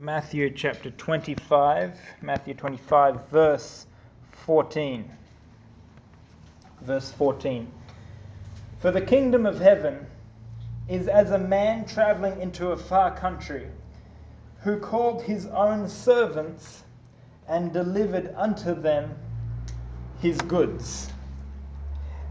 Matthew chapter 25, Matthew 25, verse 14. Verse 14. For the kingdom of heaven is as a man traveling into a far country, who called his own servants and delivered unto them his goods.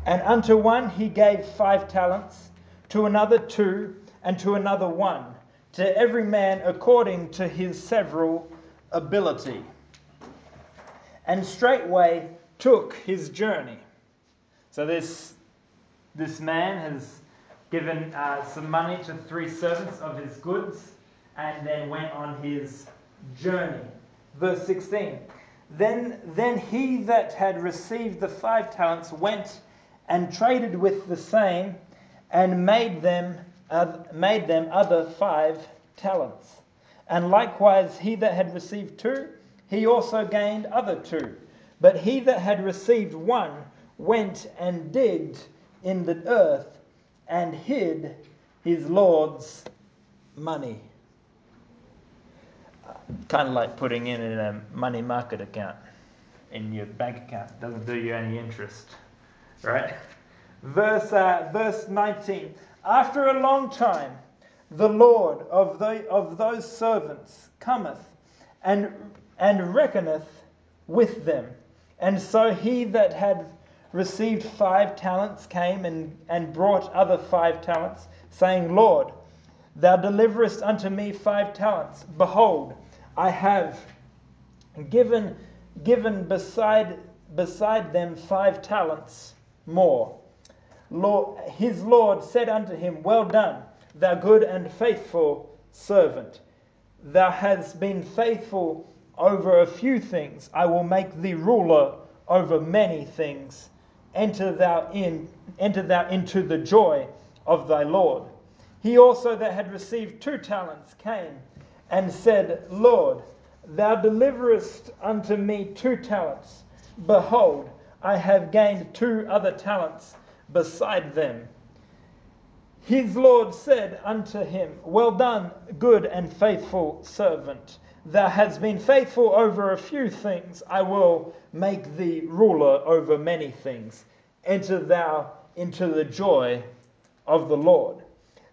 And unto one he gave five talents, to another two, and to another one to every man according to his several ability. And straightway took his journey. So this, this man has given uh, some money to three servants of his goods and then went on his journey. Verse 16. Then, then he that had received the five talents went and traded with the same and made them made them other five talents. And likewise, he that had received two, he also gained other two. But he that had received one went and digged in the earth and hid his Lord's money. Kind of like putting in a money market account in your bank account. Doesn't do you any interest, right? Verse, uh, verse 19. After a long time, the Lord of, the, of those servants cometh and, and reckoneth with them. And so he that had received five talents came and, and brought other five talents, saying, Lord, thou deliverest unto me five talents. Behold, I have given, given beside, beside them five talents more. His Lord said unto him, Well done, thou good and faithful servant. Thou hast been faithful over a few things. I will make thee ruler over many things. Enter thou in, enter thou into the joy of thy Lord. He also that had received two talents came and said, Lord, thou deliverest unto me two talents. Behold, I have gained two other talents beside them. His Lord said unto him, Well done, good and faithful servant. Thou hast been faithful over a few things. I will make thee ruler over many things. Enter thou into the joy of the Lord.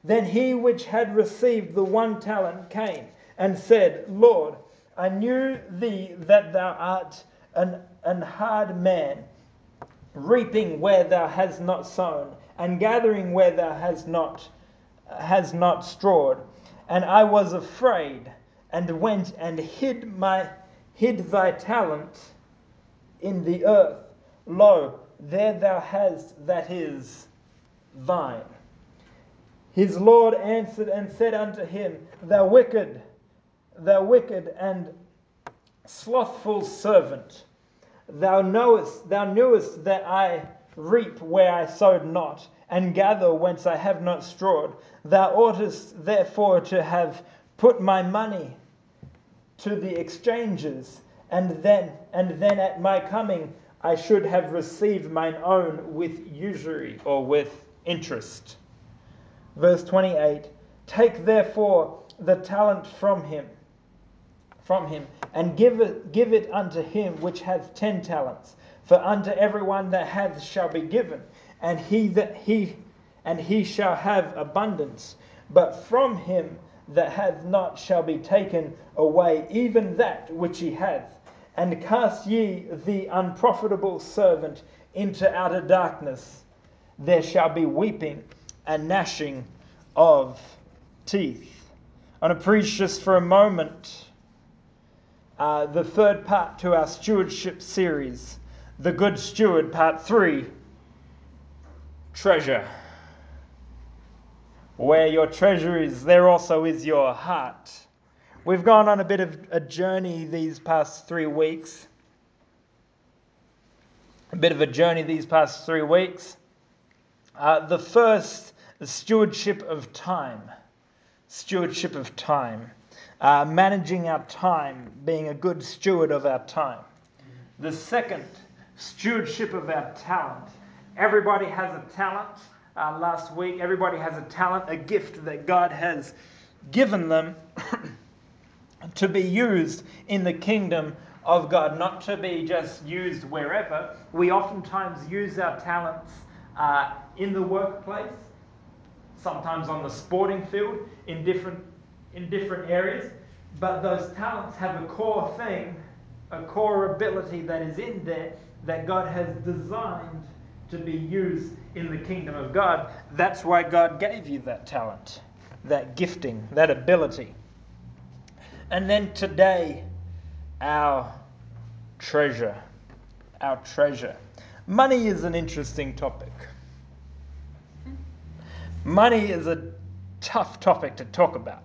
Then he which had received the one talent came and said, Lord, I knew thee that thou art an, an hard man reaping where thou hast not sown, and gathering where thou hast not has not strawed. And I was afraid, and went and hid my hid thy talent in the earth. Lo, there thou hast that is thine. His Lord answered and said unto him, Thou wicked, thou wicked and slothful servant. Thou knowest, thou knewest that I reap where I sowed not, and gather whence I have not strawed. Thou oughtest therefore to have put my money to the exchanges, and then and then at my coming I should have received mine own with usury or with interest. Verse 28 Take therefore the talent from him from him, and give it, give it unto him which hath ten talents. For unto everyone that hath shall be given, and he that he and he shall have abundance. But from him that hath not shall be taken away even that which he hath. And cast ye the unprofitable servant into outer darkness. There shall be weeping and gnashing of teeth. I want to preach just for a moment uh, the third part to our stewardship series, The Good Steward, Part 3 Treasure. Where your treasure is, there also is your heart. We've gone on a bit of a journey these past three weeks. A bit of a journey these past three weeks. Uh, the first, the stewardship of time. Stewardship of time uh, managing our time, being a good steward of our time. The second, stewardship of our talent. Everybody has a talent. Uh, last week, everybody has a talent, a gift that God has given them to be used in the kingdom of God, not to be just used wherever. We oftentimes use our talents uh, in the workplace, sometimes on the sporting field, in different, in different areas. But those talents have a core thing, a core ability that is in there that God has designed to be used in the kingdom of God. That's why God gave you that talent, that gifting, that ability. And then today, our treasure. Our treasure. Money is an interesting topic. Money is a tough topic to talk about.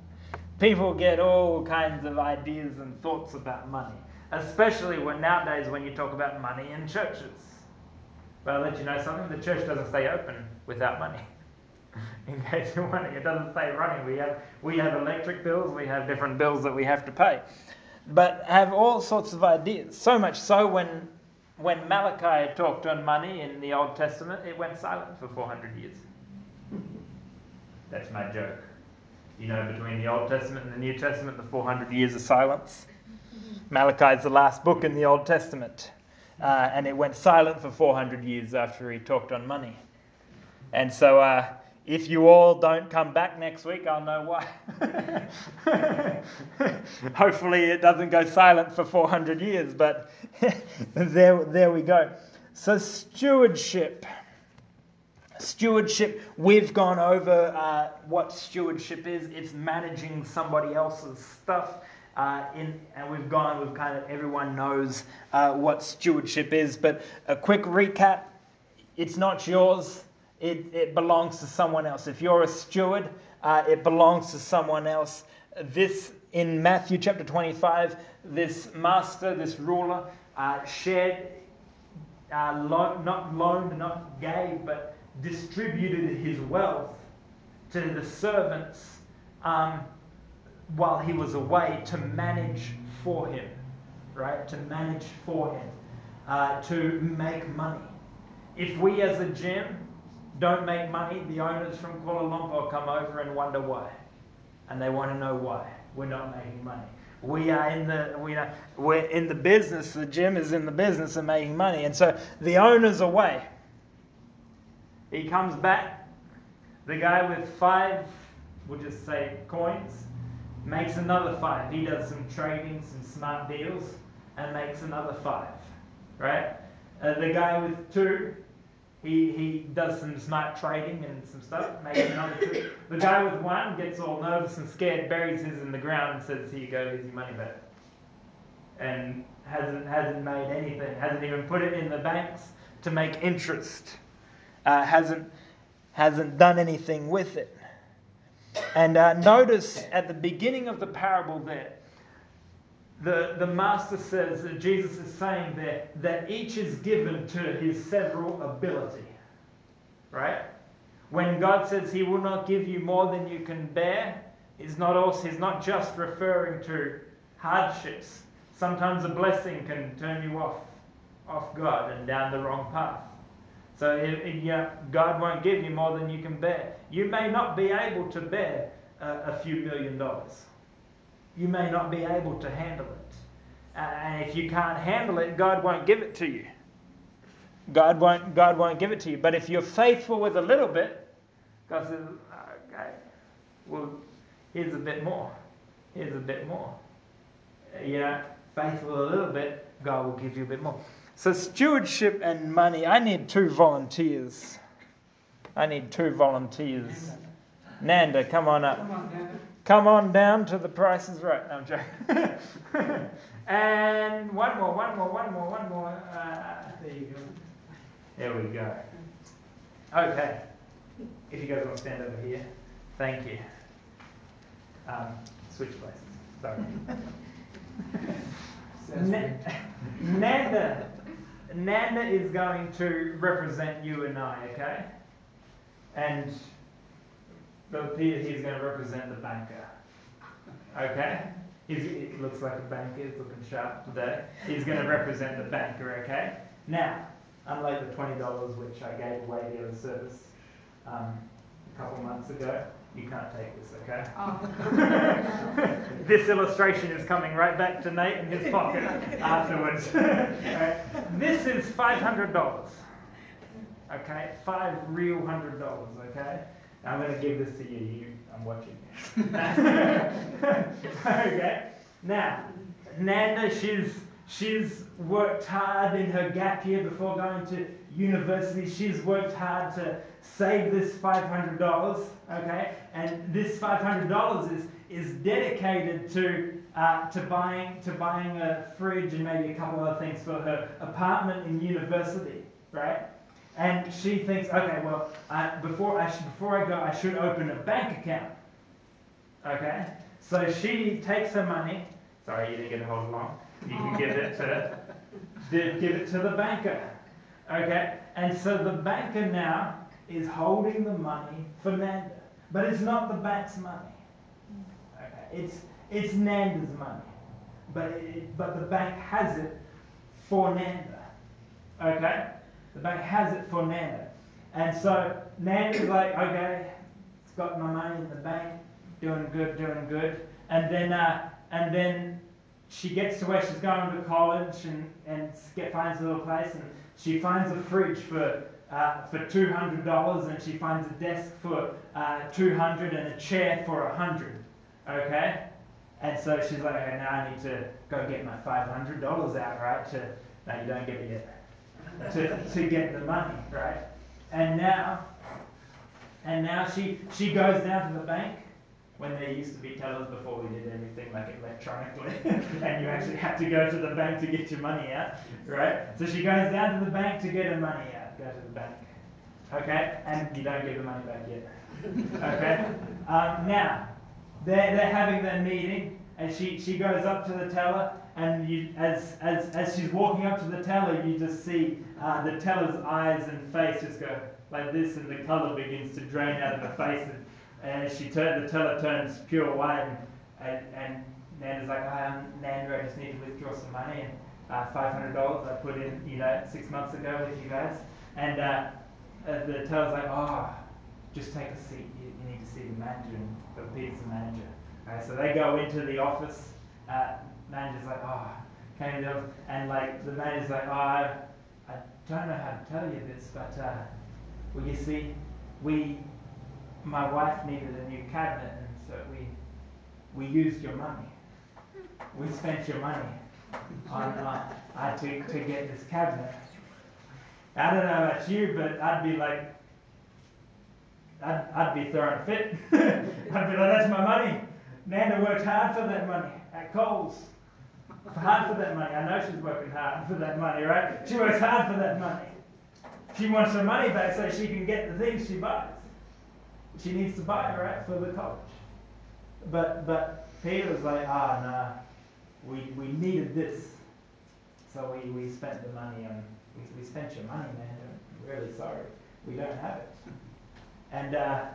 People get all kinds of ideas and thoughts about money, especially when nowadays when you talk about money in churches. But I'll let you know something the church doesn't stay open without money. in case you're wondering, it doesn't stay running. We have, we have electric bills, we have different bills that we have to pay. But have all sorts of ideas. So much so when, when Malachi talked on money in the Old Testament, it went silent for 400 years. That's my joke. You know, between the Old Testament and the New Testament, the 400 years of silence. Malachi is the last book in the Old Testament. Uh, and it went silent for 400 years after he talked on money. And so, uh, if you all don't come back next week, I'll know why. Hopefully, it doesn't go silent for 400 years, but there, there we go. So, stewardship. Stewardship, we've gone over uh, what stewardship is. It's managing somebody else's stuff. Uh, in, and we've gone, we've kind of, everyone knows uh, what stewardship is. But a quick recap it's not yours, it, it belongs to someone else. If you're a steward, uh, it belongs to someone else. This, in Matthew chapter 25, this master, this ruler, uh, shared, uh, not loaned, not gave, but distributed his wealth to the servants um, while he was away to manage for him, right? To manage for him, uh, to make money. If we as a gym don't make money, the owners from Kuala Lumpur come over and wonder why. And they want to know why we're not making money. We are in the we are we're in the business. The gym is in the business of making money, and so the owner's away. He comes back. The guy with five, we'll just say coins, makes another five. He does some trading, some smart deals, and makes another five. Right? Uh, the guy with two, he, he does some smart trading and some stuff, another. The guy with one gets all nervous and scared, buries his in the ground, and says, Here you go, here's your money back. And hasn't, hasn't made anything, hasn't even put it in the banks to make interest uh, hasn't, hasn't done anything with it. And uh, notice at the beginning of the parable there, the, the master says, that Jesus is saying there, that each is given to his several ability. Right? When God says he will not give you more than you can bear, he's not, also, he's not just referring to hardships. Sometimes a blessing can turn you off, off God and down the wrong path. So yeah, God won't give you more than you can bear. You may not be able to bear a few million dollars. You may not be able to handle it. Uh, and if you can't handle it, God won't give it to you. God won't, God won't give it to you. But if you're faithful with a little bit, God says, okay, well, here's a bit more. Here's a bit more. You know, faithful a little bit, God will give you a bit more. So, stewardship and money. I need two volunteers. I need two volunteers. Nanda, come on up. Come on, down to the prices right. No, I'm joking. and one more, one more, one more, one more. Uh, there you go. There we go. Okay. If you guys want to stand over here, thank you. Um, switch places. Sorry. Nanda Nanda is going to represent you and I, okay? And Peter, he's going to represent the banker. Okay? He's, he looks like a banker, he's looking sharp today. He's going to represent the banker, okay? Now, unlike the $20 which I gave away the other service um, a couple months ago, You can't take this, okay? Oh. this illustration is coming right back to Nate in his pocket afterwards. right. This is $500. Okay? Five real hundred dollars, okay? I'm going to give this to you. you I'm watching okay? Now, Nanda, she's, she's worked hard in her gap year before going to university. She's worked hard to save this $500, okay? And this $500 is, is dedicated to, uh, to, buying, to buying a fridge and maybe a couple other things for her apartment in university, right? And she thinks, okay, well, I, before, I should, before I go, I should open a bank account. Okay? So she takes her money. Sorry, you didn't get to hold long. You can give it to, give it to the banker. Okay? And so the banker now is holding the money for Nanda. But it's not the bank's money. Okay? It's, it's Nanda's money. But, it, but the bank has it for Nanda. Okay? The bank has it for Nanda. And so Nanda's like, okay, it's got my money in the bank, doing good, doing good. And then, uh, and then she gets to where she's going to college and, and get, finds a little place and she finds a fridge for, uh, for $200 and she finds a desk for uh, 200 and a chair for 100 okay? And so she's like, okay, now I need to go get my $500 out, right? To, no, you don't get it yet to, to get the money, right? And now, and now she, she goes down to the bank when there used to be tellers before we did everything like electronically, and you actually had to go to the bank to get your money out, right? So she goes down to the bank to get her money out. Go to the bank, okay? And you don't give the money back yet, okay? Um, now, they're, they're having their meeting, and she, she goes up to the teller, and you, as, as, as she's walking up to the teller, you just see uh, the teller's eyes and face just go like this, and the color begins to drain out of her face. And, and she turn, the teller turns pure white, and, and, and Nanda's like, "Hi, I'm Nanda. I just need to withdraw some money, and uh, $500 I put in, you know, six months ago with you guys." And uh, uh, the teller's like, "Oh, just take a seat. You, you need to see the manager." And Peter's the manager. So they go into the office. Uh, manager's like, oh, came to and like the manager's like, oh, I, I don't know how to tell you this, but uh, well, you see, we, my wife needed a new cabinet, and so we, we used your money. We spent your money on uh, uh, to to get this cabinet. I don't know about you, but I'd be like, I'd, I'd be throwing fit. I'd be like, that's my money. Nanda worked hard for that money at Coles hard for that money. I know she's working hard for that money, right? She works hard for that money. She wants her money back so she can get the things she buys. She needs to buy right, for the college. But but Peter was like, ah, oh, nah, we, we needed this. So we, we spent the money on, we, we spent your money, man. I'm really sorry. We don't have it. And uh,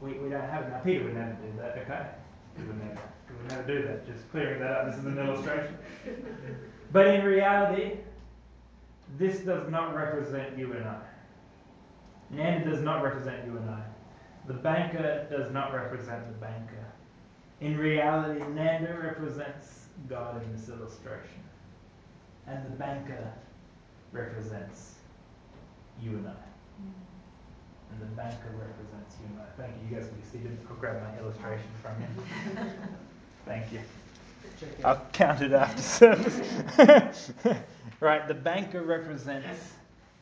we, we don't have it. Now, Peter would never do that, okay? He would never. We never do that. Just clearing that up. This is an illustration. But in reality, this does not represent you and I. Nanda does not represent you and I. The banker does not represent the banker. In reality, Nanda represents God in this illustration. And the banker represents you and I. Mm. And the banker represents you and I. Thank you. You guys can be seated. I'll grab my illustration from you. Thank you. I'll count it after service. right, the banker represents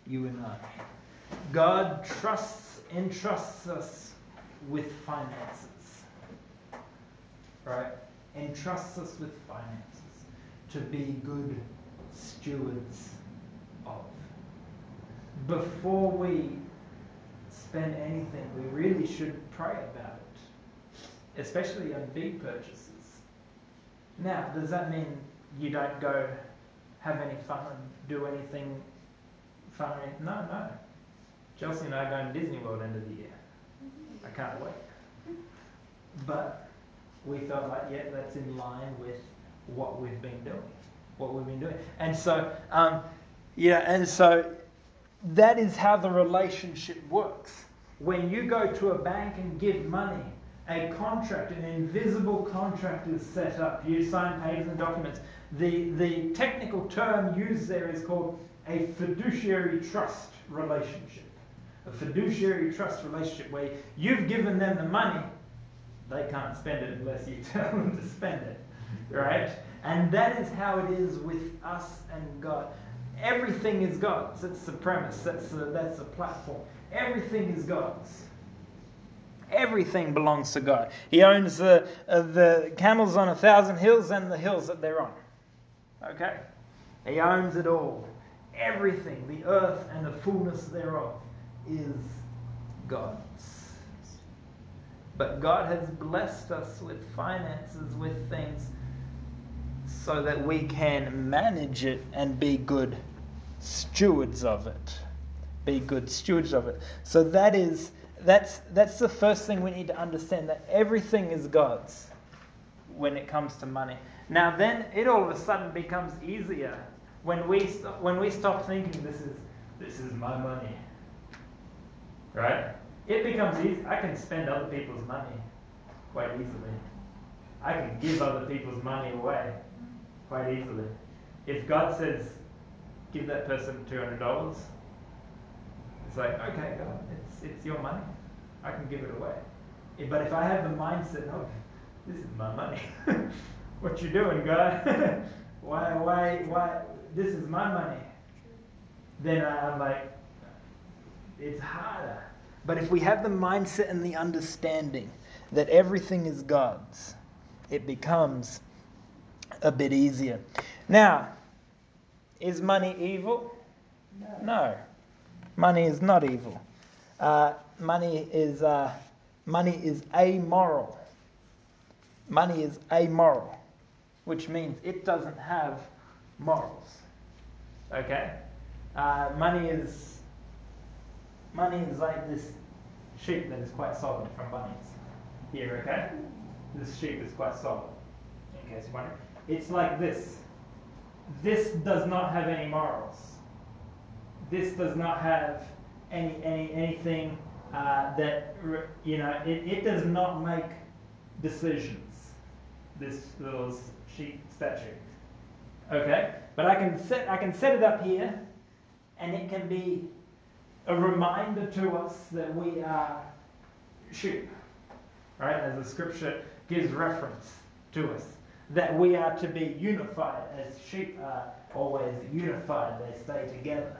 you and I. God trusts, entrusts us with finances. Right? Entrusts us with finances to be good stewards of. Before we spend anything, we really should pray about it, especially on big purchases. Now, does that mean you don't go have any fun and do anything fun? No, no. Chelsea and I are going to Disney World end of the year. I can't wait. But we felt like, yeah, that's in line with what we've been doing. What we've been doing. And so, um, yeah, and so that is how the relationship works. when you go to a bank and give money, a contract, an invisible contract is set up. You sign papers and documents. The, the technical term used there is called a fiduciary trust relationship. A fiduciary trust relationship where you've given them the money, they can't spend it unless you tell them to spend it. Right? And that is how it is with us and God. Everything is God's. That's the premise. That's the, that's the platform. Everything is God's. Everything belongs to God. He owns the, uh, the camels on a thousand hills and the hills that they're on. Okay? He owns it all. Everything, the earth and the fullness thereof, is God's. But God has blessed us with finances, with things, so that we can manage it and be good stewards of it. Be good stewards of it. So that is that's that's the first thing we need to understand that everything is God's when it comes to money. Now then it all of a sudden becomes easier when we when we stop thinking this is this is my money. Right? It becomes easy. I can spend other people's money quite easily. I can give other people's money away quite easily. If God says, give that person $200, it's like, okay, God, it's, it's your money. I can give it away. But if I have the mindset of, this is my money. what you doing, God? why, why, why? This is my money. Then I'm like, it's harder. But if we have the mindset and the understanding that everything is God's, it becomes a bit easier. Now, is money evil? No. no. Money is not evil. Uh, money is uh, money is amoral. Money is amoral, which means it doesn't have morals. Okay, uh, money is money is like this sheep that is quite solid from Bunnings. Here, okay, this sheep is quite solid. In case you're wondering, it's like this. This does not have any morals. This does not have any any anything uh, that you know. It, it does not make decisions. This little sheep statue. Okay, but I can set I can set it up here, and it can be a reminder to us that we are sheep. Right, as the scripture gives reference to us that we are to be unified as sheep are always unified, they stay together.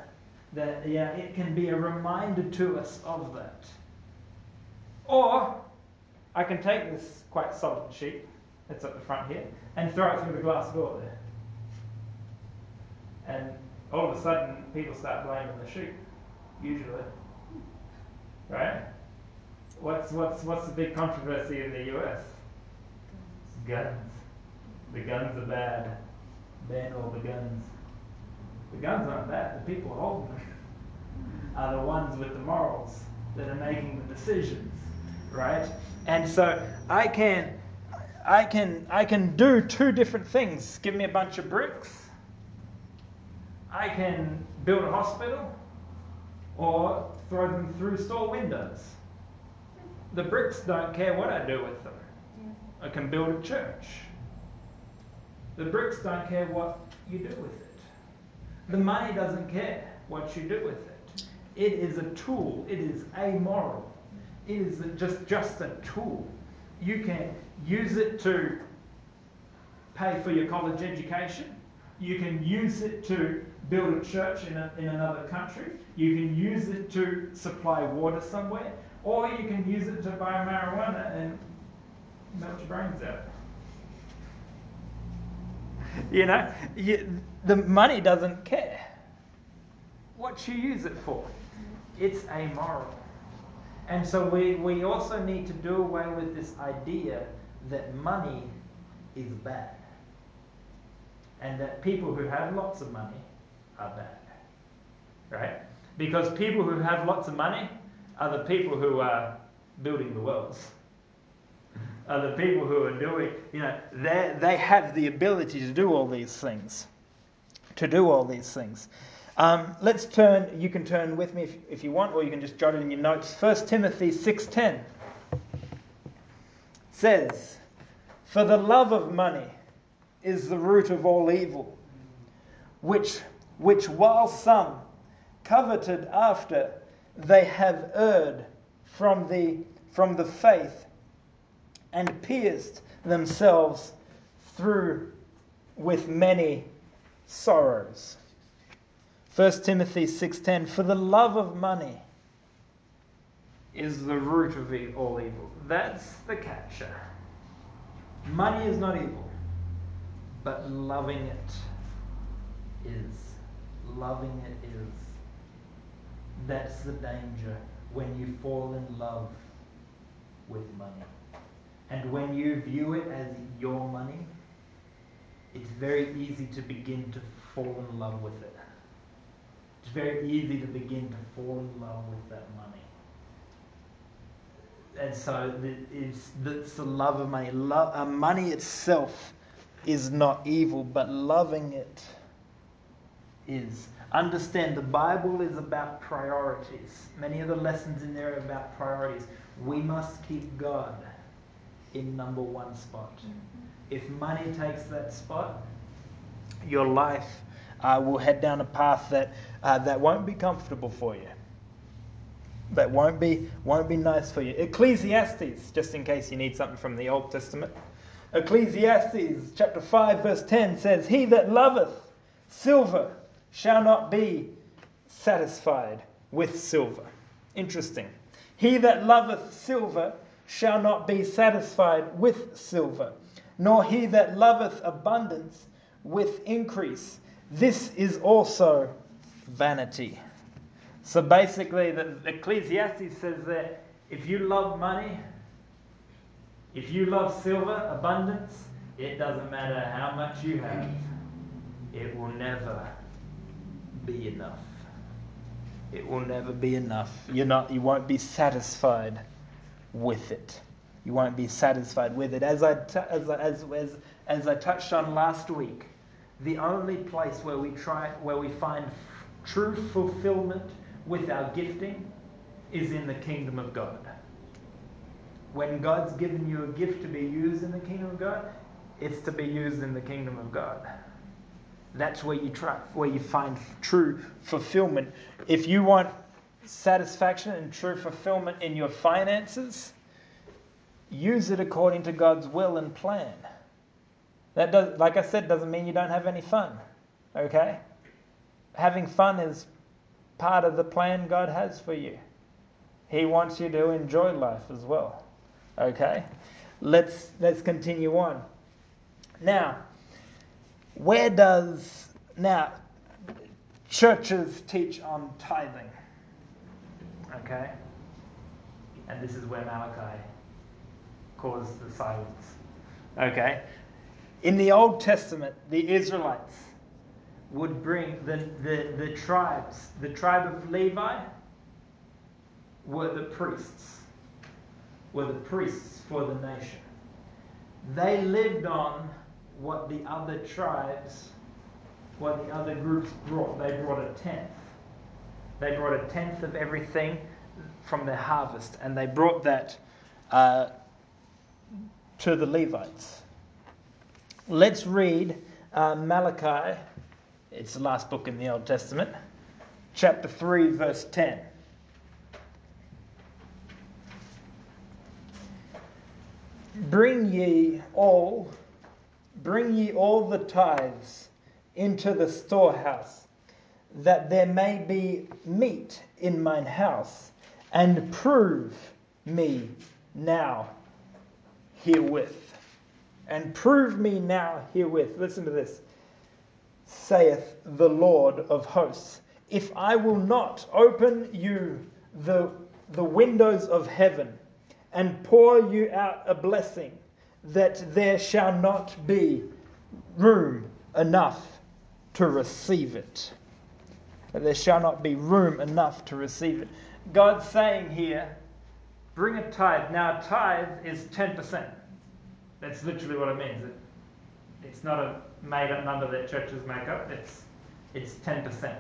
That yeah, it can be a reminder to us of that. Or I can take this quite solid sheep that's at the front here and throw it through the glass door there. And all of a sudden people start blaming the sheep, usually. Right? What's what's what's the big controversy in the US? Guns. The guns are bad. Ban all the guns. The guns aren't bad. The people holding them are the ones with the morals that are making the decisions, right? And so I can, I can, I can do two different things. Give me a bunch of bricks. I can build a hospital, or throw them through store windows. The bricks don't care what I do with them. I can build a church. The bricks don't care what you do with it. The money doesn't care what you do with it. It is a tool. It is amoral. It is just, just a tool. You can use it to pay for your college education. You can use it to build a church in, a, in another country. You can use it to supply water somewhere. Or you can use it to buy marijuana and melt your brains out. you know, you, the money doesn't care what you use it for. It's amoral. And so we, we also need to do away with this idea that money is bad. And that people who have lots of money are bad. Right? Because people who have lots of money are the people who are building the worlds are the people who are doing, you know, they, they have the ability to do all these things. To do all these things. Um, let's turn. You can turn with me if, if you want, or you can just jot it in your notes. 1 Timothy 6:10 says, "For the love of money is the root of all evil, which which while some coveted after, they have erred from the from the faith and pierced themselves through with many sorrows." 1 Timothy 6:10 For the love of money is the root of all evil. That's the catcher. Money is not evil, but loving it is. Loving it is. That's the danger when you fall in love with money. And when you view it as your money, it's very easy to begin to fall in love with it. It's very easy to begin to fall in love with that money. And so it's, it's the love of money. Love, uh, money itself is not evil, but loving it is. Understand the Bible is about priorities. Many of the lessons in there are about priorities. We must keep God in number one spot. If money takes that spot, your life uh, will head down a path that, uh, that won't be comfortable for you. That won't be, won't be nice for you. Ecclesiastes, just in case you need something from the Old Testament. Ecclesiastes chapter 5, verse 10 says, He that loveth silver shall not be satisfied with silver. Interesting. He that loveth silver shall not be satisfied with silver, nor he that loveth abundance with increase. This is also vanity. So basically, the Ecclesiastes says that if you love money, if you love silver, abundance, it doesn't matter how much you have, it will never be enough. It will never be enough. You're not, you won't be satisfied with it. You won't be satisfied with it. As I, t- as, as, as, as I touched on last week, the only place where we try where we find true fulfillment with our gifting is in the kingdom of God. When God's given you a gift to be used in the kingdom of God, it's to be used in the kingdom of God. That's where you try, where you find true fulfillment. If you want satisfaction and true fulfillment in your finances, use it according to God's will and plan. That does, like I said, doesn't mean you don't have any fun. Okay? Having fun is part of the plan God has for you. He wants you to enjoy life as well. Okay? Let's let's continue on. Now, where does now churches teach on tithing? Okay? And this is where Malachi caused the silence. Okay? In the Old Testament, the Israelites would bring the, the, the tribes, the tribe of Levi were the priests, were the priests for the nation. They lived on what the other tribes, what the other groups brought. They brought a tenth. They brought a tenth of everything from their harvest, and they brought that uh, to the Levites. Let's read uh, Malachi. It's the last book in the Old Testament, chapter 3, verse 10. Bring ye all, bring ye all the tithes into the storehouse, that there may be meat in mine house, and prove me now herewith and prove me now herewith. Listen to this. Saith the Lord of hosts, if I will not open you the, the windows of heaven and pour you out a blessing, that there shall not be room enough to receive it. That there shall not be room enough to receive it. God's saying here, bring a tithe. Now, a tithe is 10%. That's literally what it means. It, it's not a made up number that churches make up. It's it's ten percent.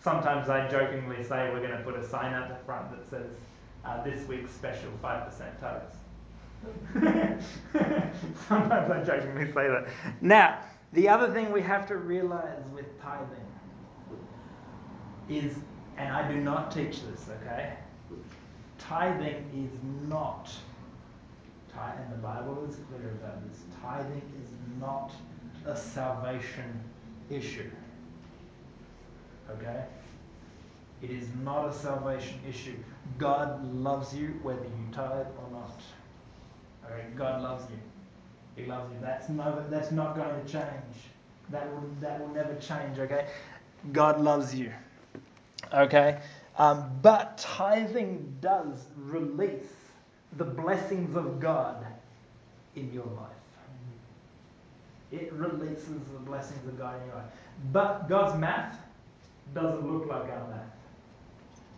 sometimes I jokingly say we're going to put a sign out the front that says uh, this week's special 5% tariffs. sometimes I jokingly say that. Now, the other thing we have to realize with tithing is, and I do not teach this, okay? Tithing is not, and the Bible is clear about this, tithing is not a salvation issue. Okay? It is not a salvation issue. God loves you whether you tithe or not. Okay? God loves you. He loves you. That's no, that's not going to change. That will that will never change. Okay? God loves you. Okay? Um, but tithing does release the blessings of God in your life. It releases the blessings of God in your life. But God's math doesn't look like our math.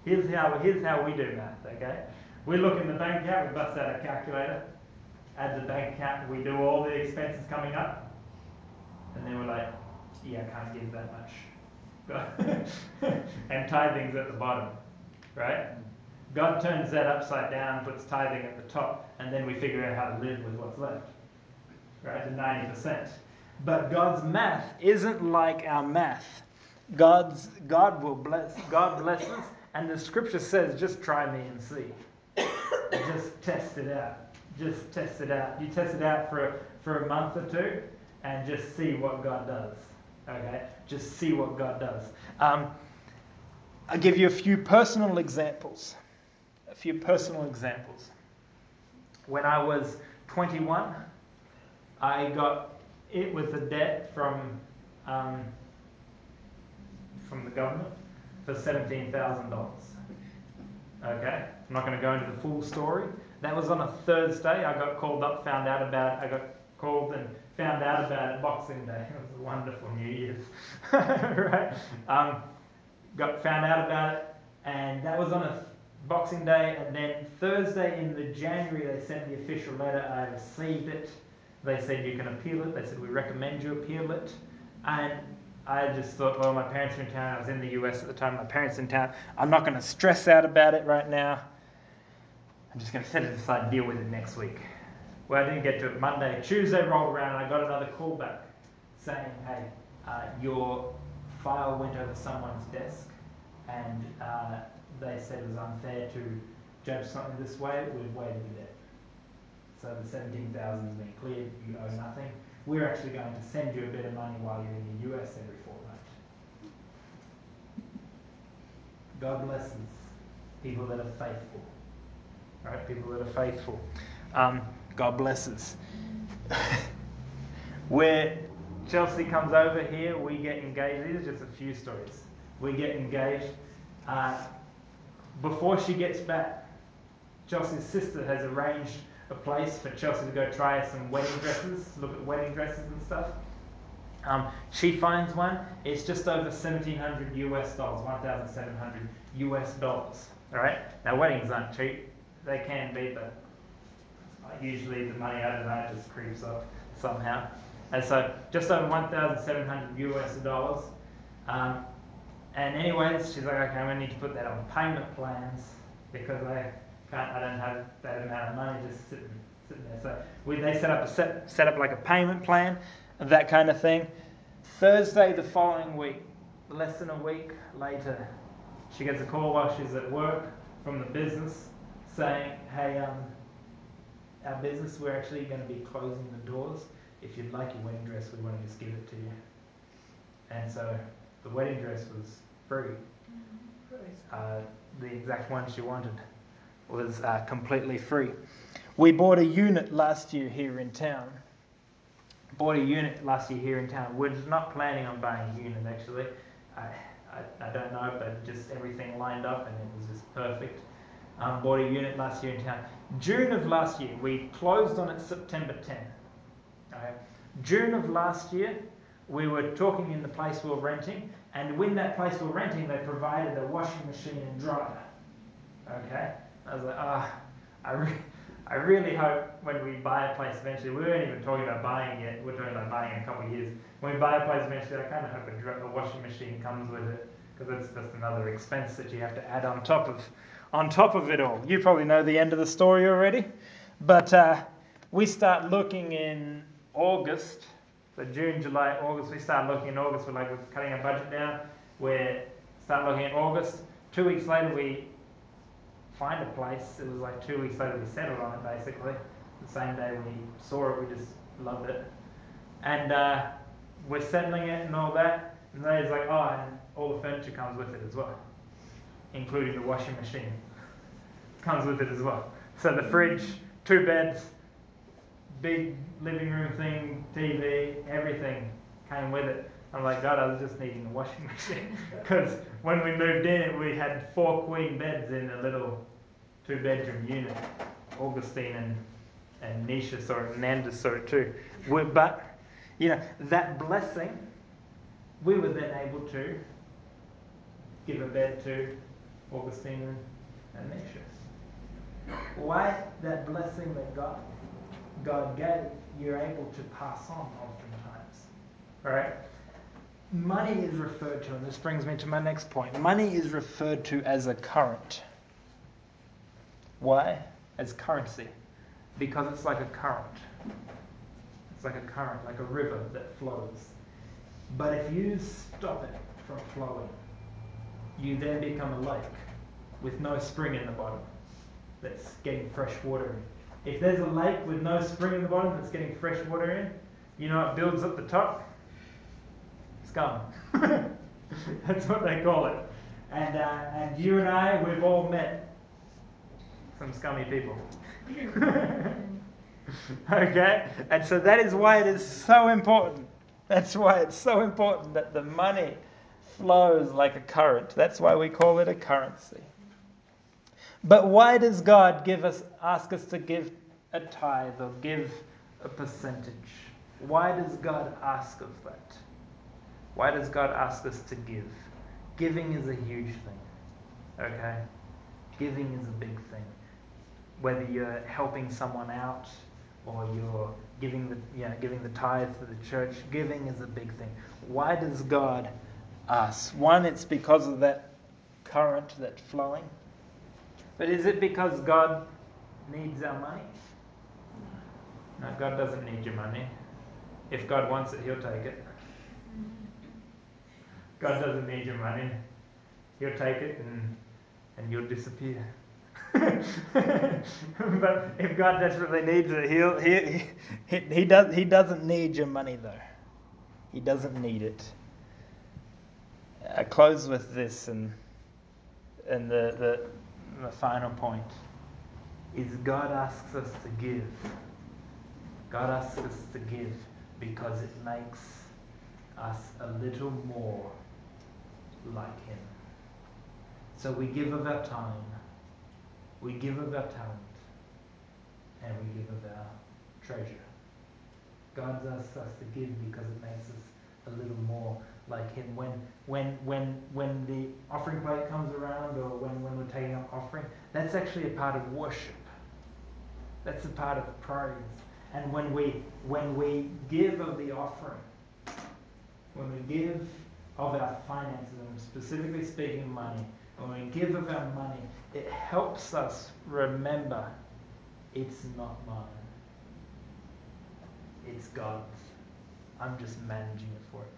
Here's how, here's how we do math, okay? We look in the bank account, we bust out a calculator, add the bank account, we do all the expenses coming up, and then we're like, yeah, I can't give that much. and tithing's at the bottom, right? God turns that upside down, puts tithing at the top, and then we figure out how to live with what's left, right? The 90%. But God's math isn't like our math. God's God will bless. God blesses, and the Scripture says, "Just try me and see. Just test it out. Just test it out. You test it out for for a month or two, and just see what God does. Okay, just see what God does. Um, I'll give you a few personal examples. A few personal examples. When I was 21, I got it with a debt from um, from the government for $17,000. Okay, I'm not going to go into the full story. That was on a Thursday. I got called up, found out about it. I got called and found out about it Boxing Day. It was a wonderful New Year's, right? Um, got found out about it, and that was on a Boxing Day. And then Thursday in the January, they sent the official letter. I received it. They said you can appeal it. They said we recommend you appeal it. And I just thought, well, my parents are in town. I was in the US at the time. My parents are in town. I'm not going to stress out about it right now. I'm just going to set it aside deal with it next week. Well, I didn't get to it Monday. Tuesday rolled around and I got another call back saying, hey, uh, your file went over someone's desk and uh, they said it was unfair to judge something this way. We've waived the debt. So the 17,000 has been cleared. You owe nothing we're actually going to send you a bit of money while you're in the US every fortnight. God blesses people that are faithful. Right? People that are faithful. Um, God blesses. Where Chelsea comes over here, we get engaged. These are just a few stories. We get engaged. Uh, before she gets back, Chelsea's sister has arranged a place for Chelsea to go try some wedding dresses, look at wedding dresses and stuff. Um, she finds one. It's just over 1,700 US dollars, 1,700 US dollars. All right. Now weddings aren't cheap. They can be, but usually the money out of that just creeps up somehow. And so just over 1,700 US dollars. Um, and anyways, she's like, okay, I'm gonna need to put that on payment plans because I can't, I don't have that amount of money just sitting, sitting there. So we, they set up a set, set up like a payment plan, that kind of thing. Thursday the following week, less than a week later, she gets a call while she's at work from the business saying, "Hey, um, our business we're actually going to be closing the doors. If you'd like your wedding dress, we want to just give it to you." And so the wedding dress was free, uh, the exact one she wanted was uh, completely free. We bought a unit last year here in town. Bought a unit last year here in town. We're not planning on buying a unit actually. I, I, I don't know, but just everything lined up and it was just perfect. Um, bought a unit last year in town. June of last year, we closed on it September 10. Okay. June of last year, we were talking in the place we were renting, and when that place we were renting, they provided a washing machine and dryer. Okay. I was like, ah, oh, I, re- I really hope when we buy a place eventually, we weren't even talking about buying yet, we're talking about buying in a couple of years. When we buy a place eventually, I kind of hope a, a washing machine comes with it because it's just another expense that you have to add on top of on top of it all. You probably know the end of the story already, but uh, we start looking in August. So June, July, August. We start looking in August. We're like we're cutting our budget down. We start looking in August. Two weeks later, we find a place. It was like two weeks later we settled on it basically. The same day we saw it, we just loved it, and uh, we're settling it and all that. And then he's like, oh, and all the furniture comes with it as well, including the washing machine. Comes with it as well. So the fridge, two beds, big living room thing, TV, everything came with it. I'm like, God, I was just needing a washing machine. Because when we moved in, we had four queen beds in a little two bedroom unit. Augustine and, and Nisha saw it, and Nanda saw it too. we but, you know, that blessing, we were then able to give a bed to Augustine and, Nisha. Why that blessing that God, God gave, you're able to pass on oftentimes. All right? Money is referred to, and this brings me to my next point. Money is referred to as a current. Why? As currency. Because it's like a current. It's like a current, like a river that flows. But if you stop it from flowing, you then become a lake with no spring in the bottom that's getting fresh water in. If there's a lake with no spring in the bottom that's getting fresh water in, you know it builds up the top? Scum. that's what they call it. And, uh, and you and I, we've all met some scummy people. okay? And so that is why it is so important. That's why it's so important that the money flows like a current. That's why we call it a currency. But why does God give us ask us to give a tithe or give a percentage? Why does God ask of that? Why does God ask us to give? Giving is a huge thing. Okay? Giving is a big thing. Whether you're helping someone out or you're giving the you know, giving the tithe to the church, giving is a big thing. Why does God us. One, it's because of that current that's flowing. But is it because God needs our money? No, God doesn't need your money. If God wants it, He'll take it. God doesn't need your money. He'll take it and, and you'll disappear. but if God desperately needs it, he'll, he, he, he, does, he doesn't need your money, though. He doesn't need it. I close with this, and and the, the the final point is God asks us to give. God asks us to give because it makes us a little more like Him. So we give of our time, we give of our talent, and we give of our treasure. God asks us to give because it makes us a little more like him. When when when when the offering plate comes around or when, when we're taking up offering that's actually a part of worship. That's a part of praise. And when we when we give of the offering when we give of our finances and specifically speaking of money when we give of our money it helps us remember it's not mine. It's god's i'm just managing it for it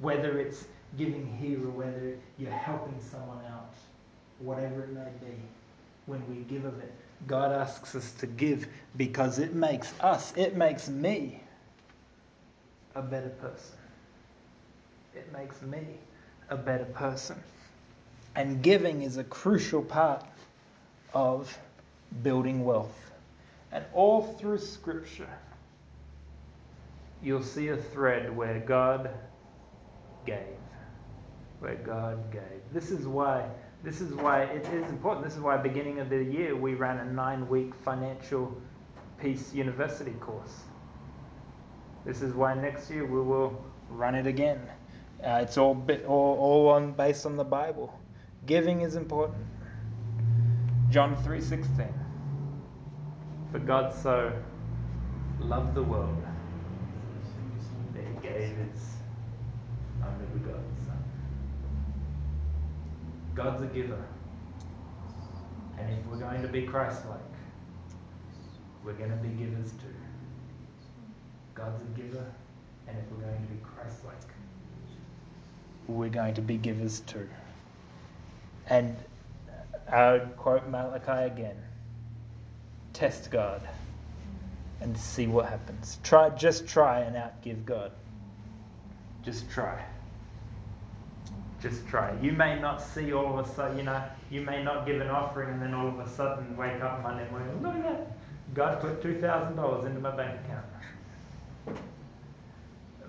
whether it's giving here or whether you're helping someone out, whatever it may be, when we give of it, God asks us to give because it makes us, it makes me a better person. It makes me a better person. And giving is a crucial part of building wealth. And all through Scripture, you'll see a thread where God gave, where God gave. This is why this is why it is important. This is why beginning of the year we ran a nine-week financial peace university course. This is why next year we will run it again. Uh, it's all bit, all, all on based on the Bible. Giving is important. John 3:16. For God so loved the world his only begotten Son. God's a giver. And if we're going to be Christ like, we're going to be givers too. God's a giver, and if we're going to be Christ like, we're going to be givers too. And uh, I would quote Malachi again test God and see what happens. Try, just try and outgive God. Just try. Just try. You may not see all of a sudden, you know, you may not give an offering and then all of a sudden wake up Monday morning, look at that. God put $2,000 into my bank account.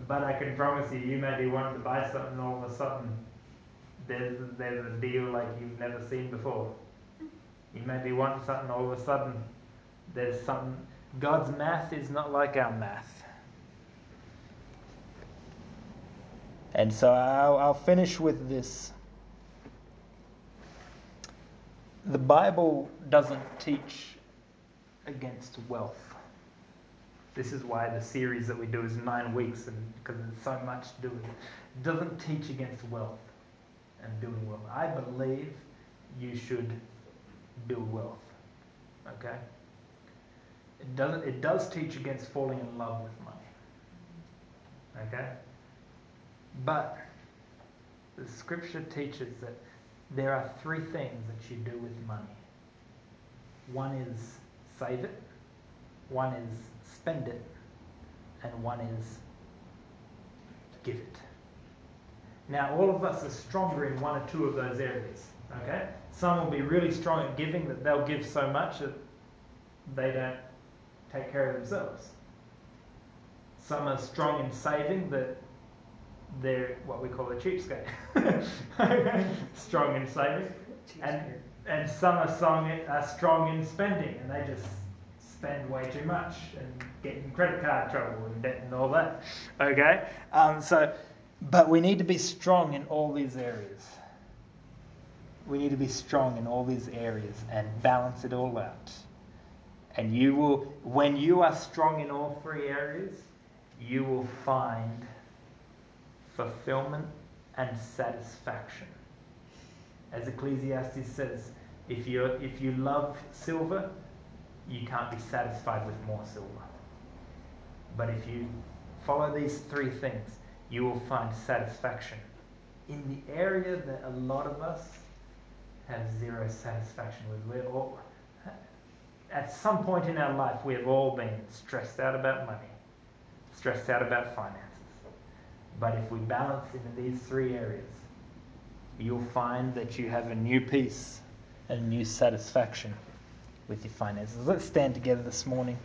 But I can promise you, you may be wanting to buy something all of a sudden there's, there's a deal like you've never seen before. You may be wanting something all of a sudden there's something. God's math is not like our math. And so I'll, I'll finish with this. The Bible doesn't teach against wealth. This is why the series that we do is nine weeks, and because there's so much to do it. It doesn't teach against wealth and building wealth. I believe you should build wealth. Okay? It doesn't it does teach against falling in love with money. Okay? But the scripture teaches that there are three things that you do with money. One is save it, one is spend it, and one is give it. Now, all of us are stronger in one or two of those areas. Okay? Some will be really strong at giving that they'll give so much that they don't take care of themselves. Some are strong in saving that they're what we call a cheapskate. strong in saving. And, and some are strong, are strong in spending and they just spend way too much and get in credit card trouble and debt and all that. Okay? Um, so, but we need to be strong in all these areas. We need to be strong in all these areas and balance it all out. And you will, when you are strong in all three areas, you will find fulfillment and satisfaction. As Ecclesiastes says, if you if you love silver, you can't be satisfied with more silver. But if you follow these three things, you will find satisfaction in the area that a lot of us have zero satisfaction with. We're all, at some point in our life, we have all been stressed out about money, stressed out about finances. But if we balance in these three areas, you'll find that you have a new peace and new satisfaction with your finances. Let's stand together this morning.